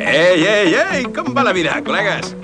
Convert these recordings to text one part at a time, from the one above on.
Ei, ei, ei! Com va la vida, col·legues?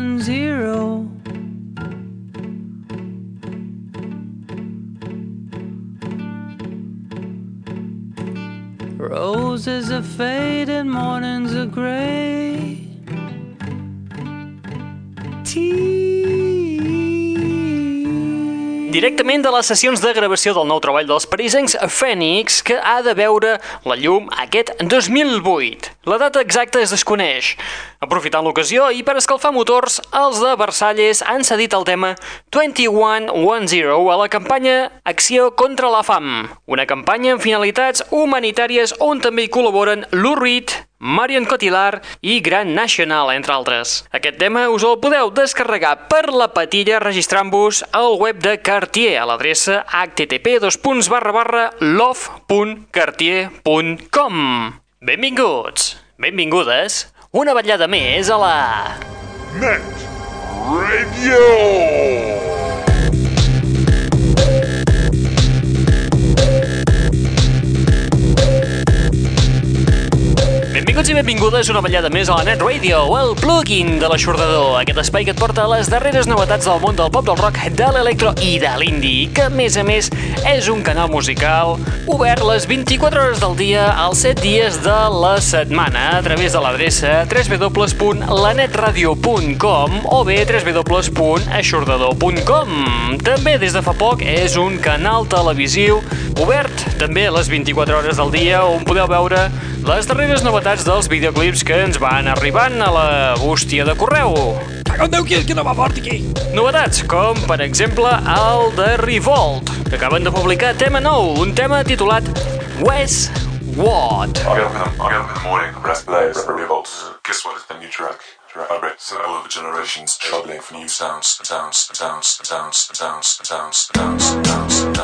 2110. Roses are faded, mornings are gray. Directament de les sessions de gravació del nou treball dels parisencs Phoenix, que ha de veure la llum aquest 2008. La data exacta es desconeix. Aprofitant l'ocasió i per escalfar motors, els de Versalles han cedit el tema 2110 a la campanya Acció contra la fam, una campanya amb finalitats humanitàries on també hi col·laboren Lou Reed, Marion Cotillard i Grand National, entre altres. Aquest tema us el podeu descarregar per la patilla registrant-vos al web de Cartier a l'adreça http love.cartier.com Benvinguts, benvingudes, una vetllada més a la... Net Radio! Benvingudes una ballada més a la Net Radio, el plugin de l'aixordador, aquest espai que et porta les darreres novetats del món del pop, del rock, de l'electro i de l'indie, que a més a més és un canal musical obert les 24 hores del dia als 7 dies de la setmana a través de l'adreça www.lanetradio.com o bé www.aixordador.com. També des de fa poc és un canal televisiu obert també les 24 hores del dia on podeu veure les darreres novetats dels videoclips que ens van arribant a la bústia de correu. Cago en Déu, qui, qui no va fort aquí? Novetats, com per exemple el de Revolt, que acaben de publicar tema nou, un tema titulat West What. I'll get up in the, I'll get up in the morning, play, revolts. Guess what? It's the new track. Vibrate, symbol of generations, troubling for new sounds, sounds, sounds, sounds, sounds, sounds, sounds, sounds, sounds,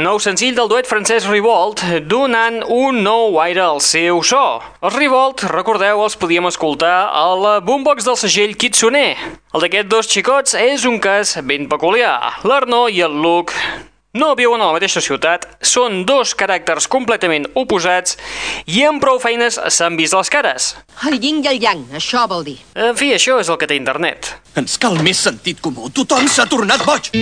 Nou senzill del duet francès Revolt, donant un nou aire al seu so. Els Revolt, recordeu, els podíem escoltar a la boombox del segell Kitsune. El d'aquests dos xicots és un cas ben peculiar. L'Arno i el Luke no viuen a la mateixa ciutat, són dos caràcters completament oposats i amb prou feines s'han vist les cares. El yin i el yang, això vol dir. En fi, això és el que té internet. Ens cal més sentit comú. Tothom s'ha tornat boig.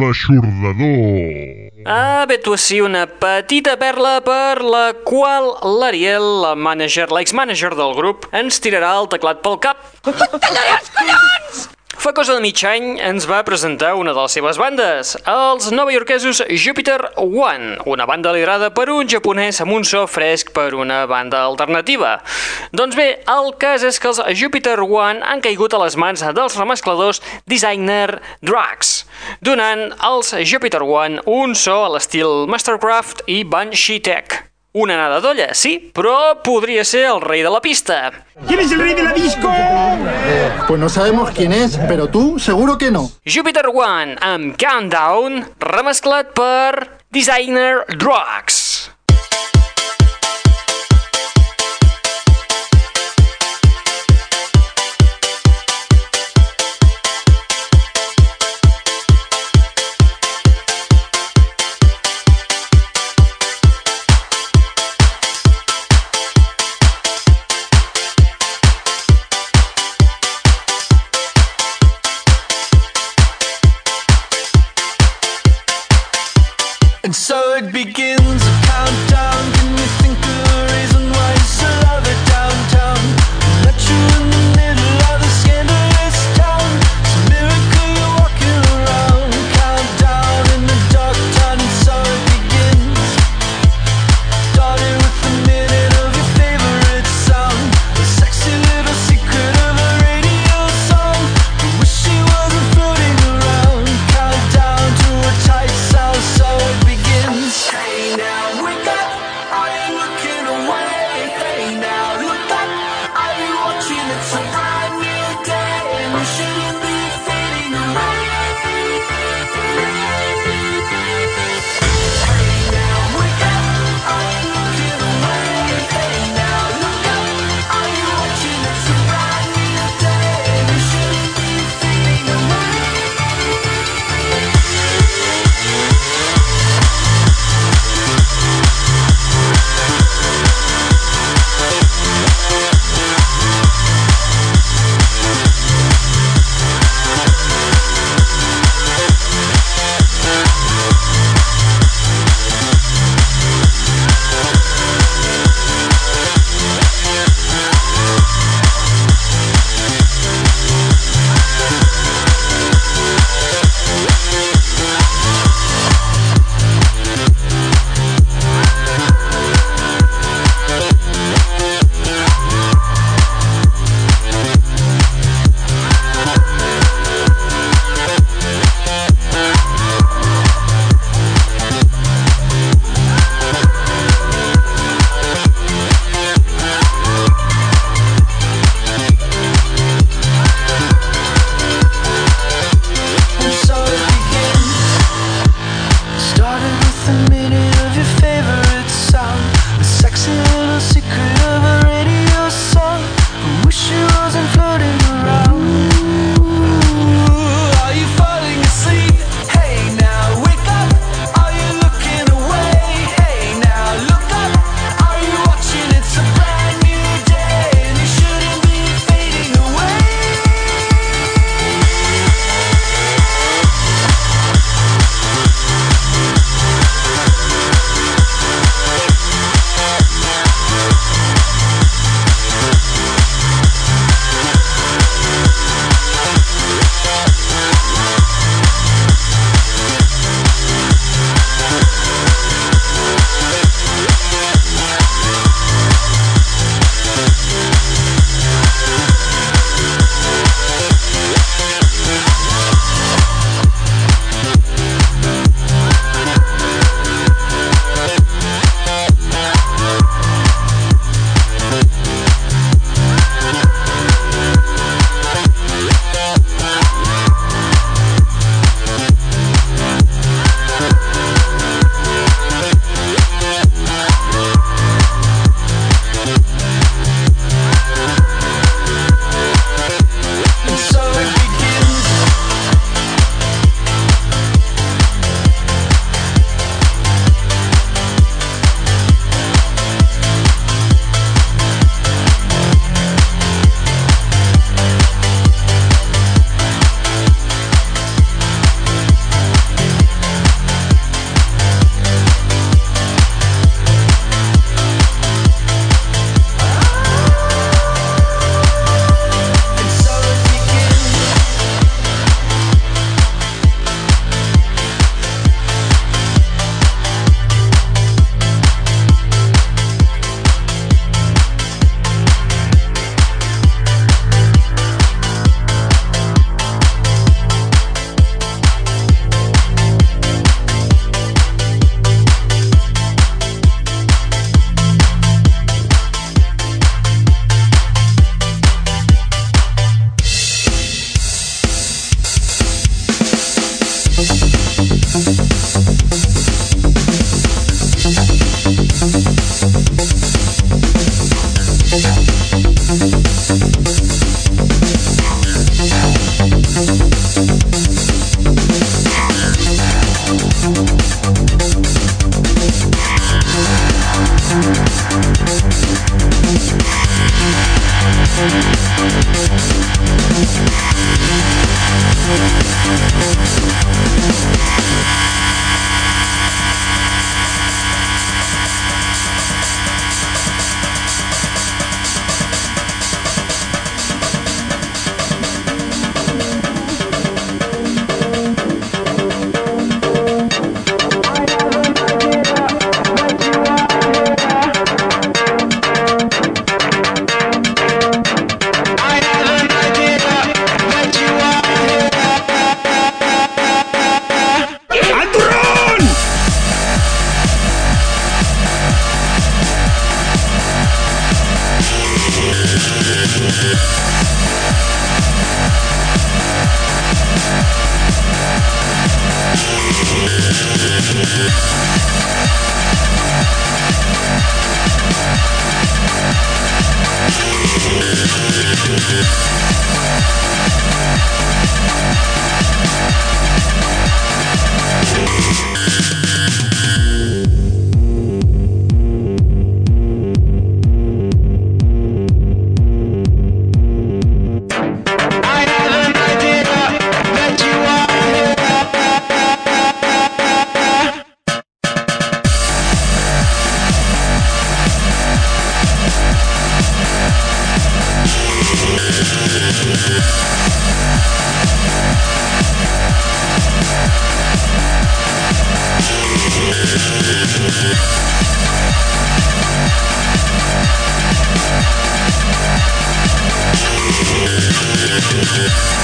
L'aixordador. Ah, bé, tu sí, una petita perla per la qual l'Ariel, la manager, l'ex-manager del grup, ens tirarà el teclat pel cap. Fa cosa de mig any ens va presentar una de les seves bandes, els novaiorquesos Jupiter One, una banda liderada per un japonès amb un so fresc per una banda alternativa. Doncs bé, el cas és que els Jupiter One han caigut a les mans dels remescladors Designer Drugs, donant als Jupiter One un so a l'estil Mastercraft i Banshee Tech. Una nada d'olla, sí, però podria ser el rei de la pista. ¿Quién es el rey de la disco? Pues no sabemos quién es, pero tú seguro que no. Jupiter One amb Countdown, remesclat per Designer Drugs. És Yeah.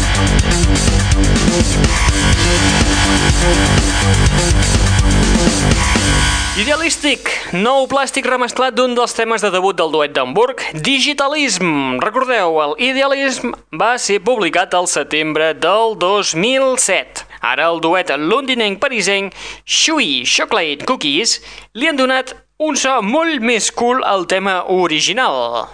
Idealistic, nou plàstic remesclat d'un dels temes de debut del duet d'Hamburg, Digitalism. Recordeu, el Idealism va ser publicat al setembre del 2007. Ara el duet londinenc parisenc Shui Chocolate Cookies li han donat un so molt més cool al tema original.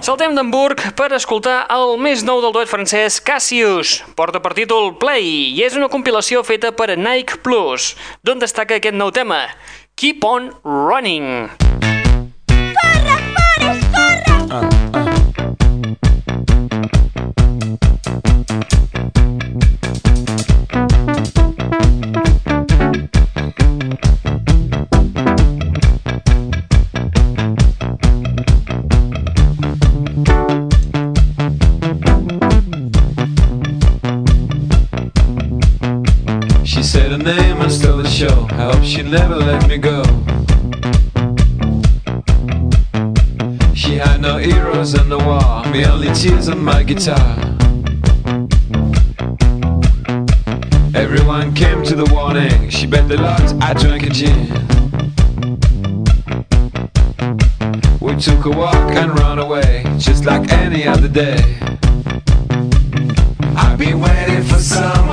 Saltem d'Hamburg per escoltar el més nou del duet francès Cassius. Porta per títol Play i és una compilació feta per Nike Plus, d'on destaca aquest nou tema, Keep on Running. Corre, Forrest, corre! show. Never let me go. She had no heroes on the wall, me only tears on my guitar. Everyone came to the warning. She bet the lot I drank a gin. We took a walk and ran away, just like any other day. I've been waiting for someone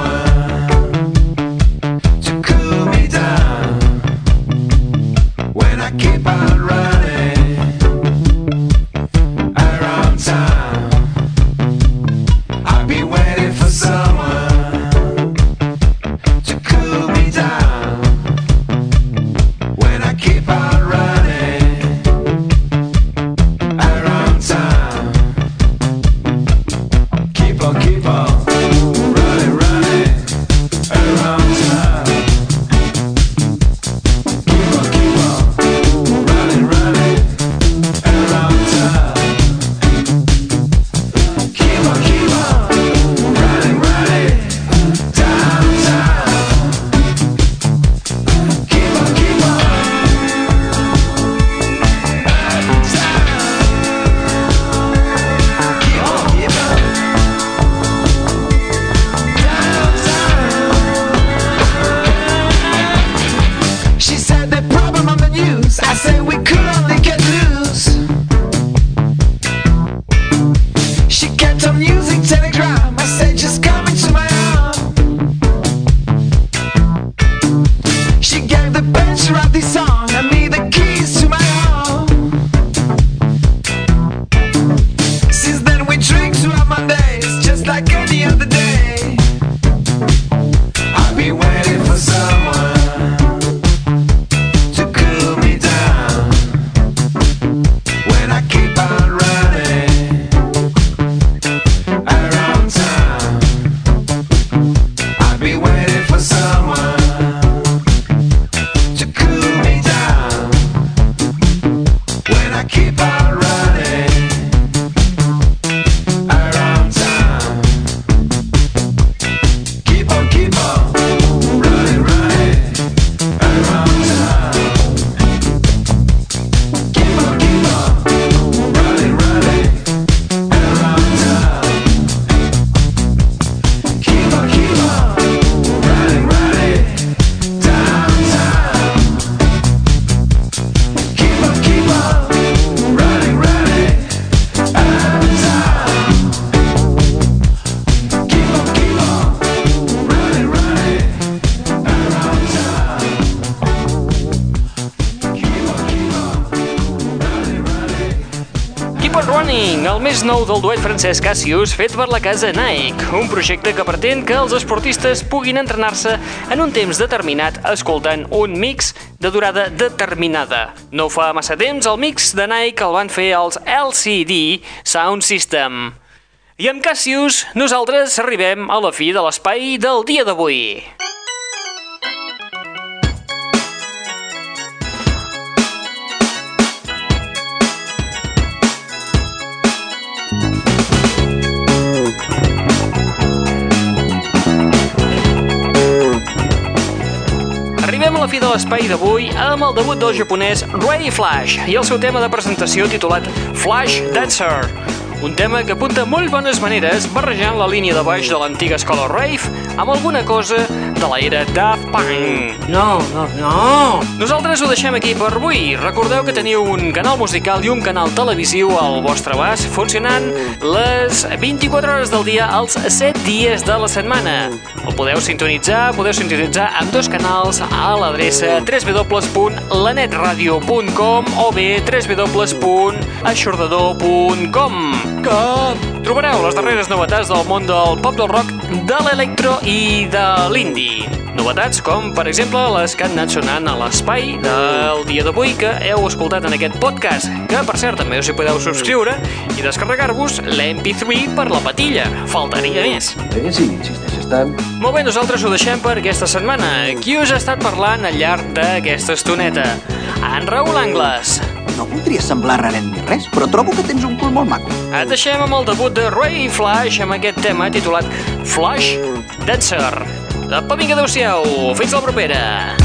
més nou del duet francès Cassius fet per la casa Nike, un projecte que pretén que els esportistes puguin entrenar-se en un temps determinat escoltant un mix de durada determinada. No fa massa temps el mix de Nike el van fer els LCD Sound System. I amb Cassius, nosaltres arribem a la fi de l'espai del dia d'avui. La fi de l'espai d'avui amb el debut del japonès Ray Flash i el seu tema de presentació titulat Flash Dancer, un tema que apunta molt bones maneres barrejant la línia de baix de l'antiga escola Rave amb alguna cosa de la era Daft Punk. No, no, no. Nosaltres ho deixem aquí per avui. Recordeu que teniu un canal musical i un canal televisiu al vostre abast funcionant les 24 hores del dia els 7 dies de la setmana. El podeu sintonitzar, podeu sintonitzar amb dos canals a l'adreça www.lanetradio.com o bé www.aixordador.com Com? Trobareu les darreres novetats del món del pop del rock, de l'electro i de l'indie. Novetats com, per exemple, les que han anat sonant a l'espai del dia d'avui que heu escoltat en aquest podcast, que, per cert, també us hi podeu subscriure i descarregar-vos l'MP3 per la patilla. Faltaria més. Eh, sí, insisteixes tant. Molt bé, nosaltres ho deixem per aquesta setmana. Qui us ha estat parlant al llarg d'aquesta estoneta? En Raül Angles. No voldria semblar raret ni res, però trobo que tens un cul molt maco. Et deixem amb el debut de Ray Flash amb aquest tema titulat Flash Dancer. Apa, vinga, adeu-siau. Fins la propera.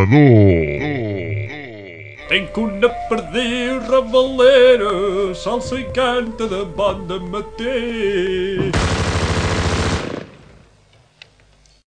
L'aixordador. Tenc una perdiu revalera, salsa i canta de bon de matí.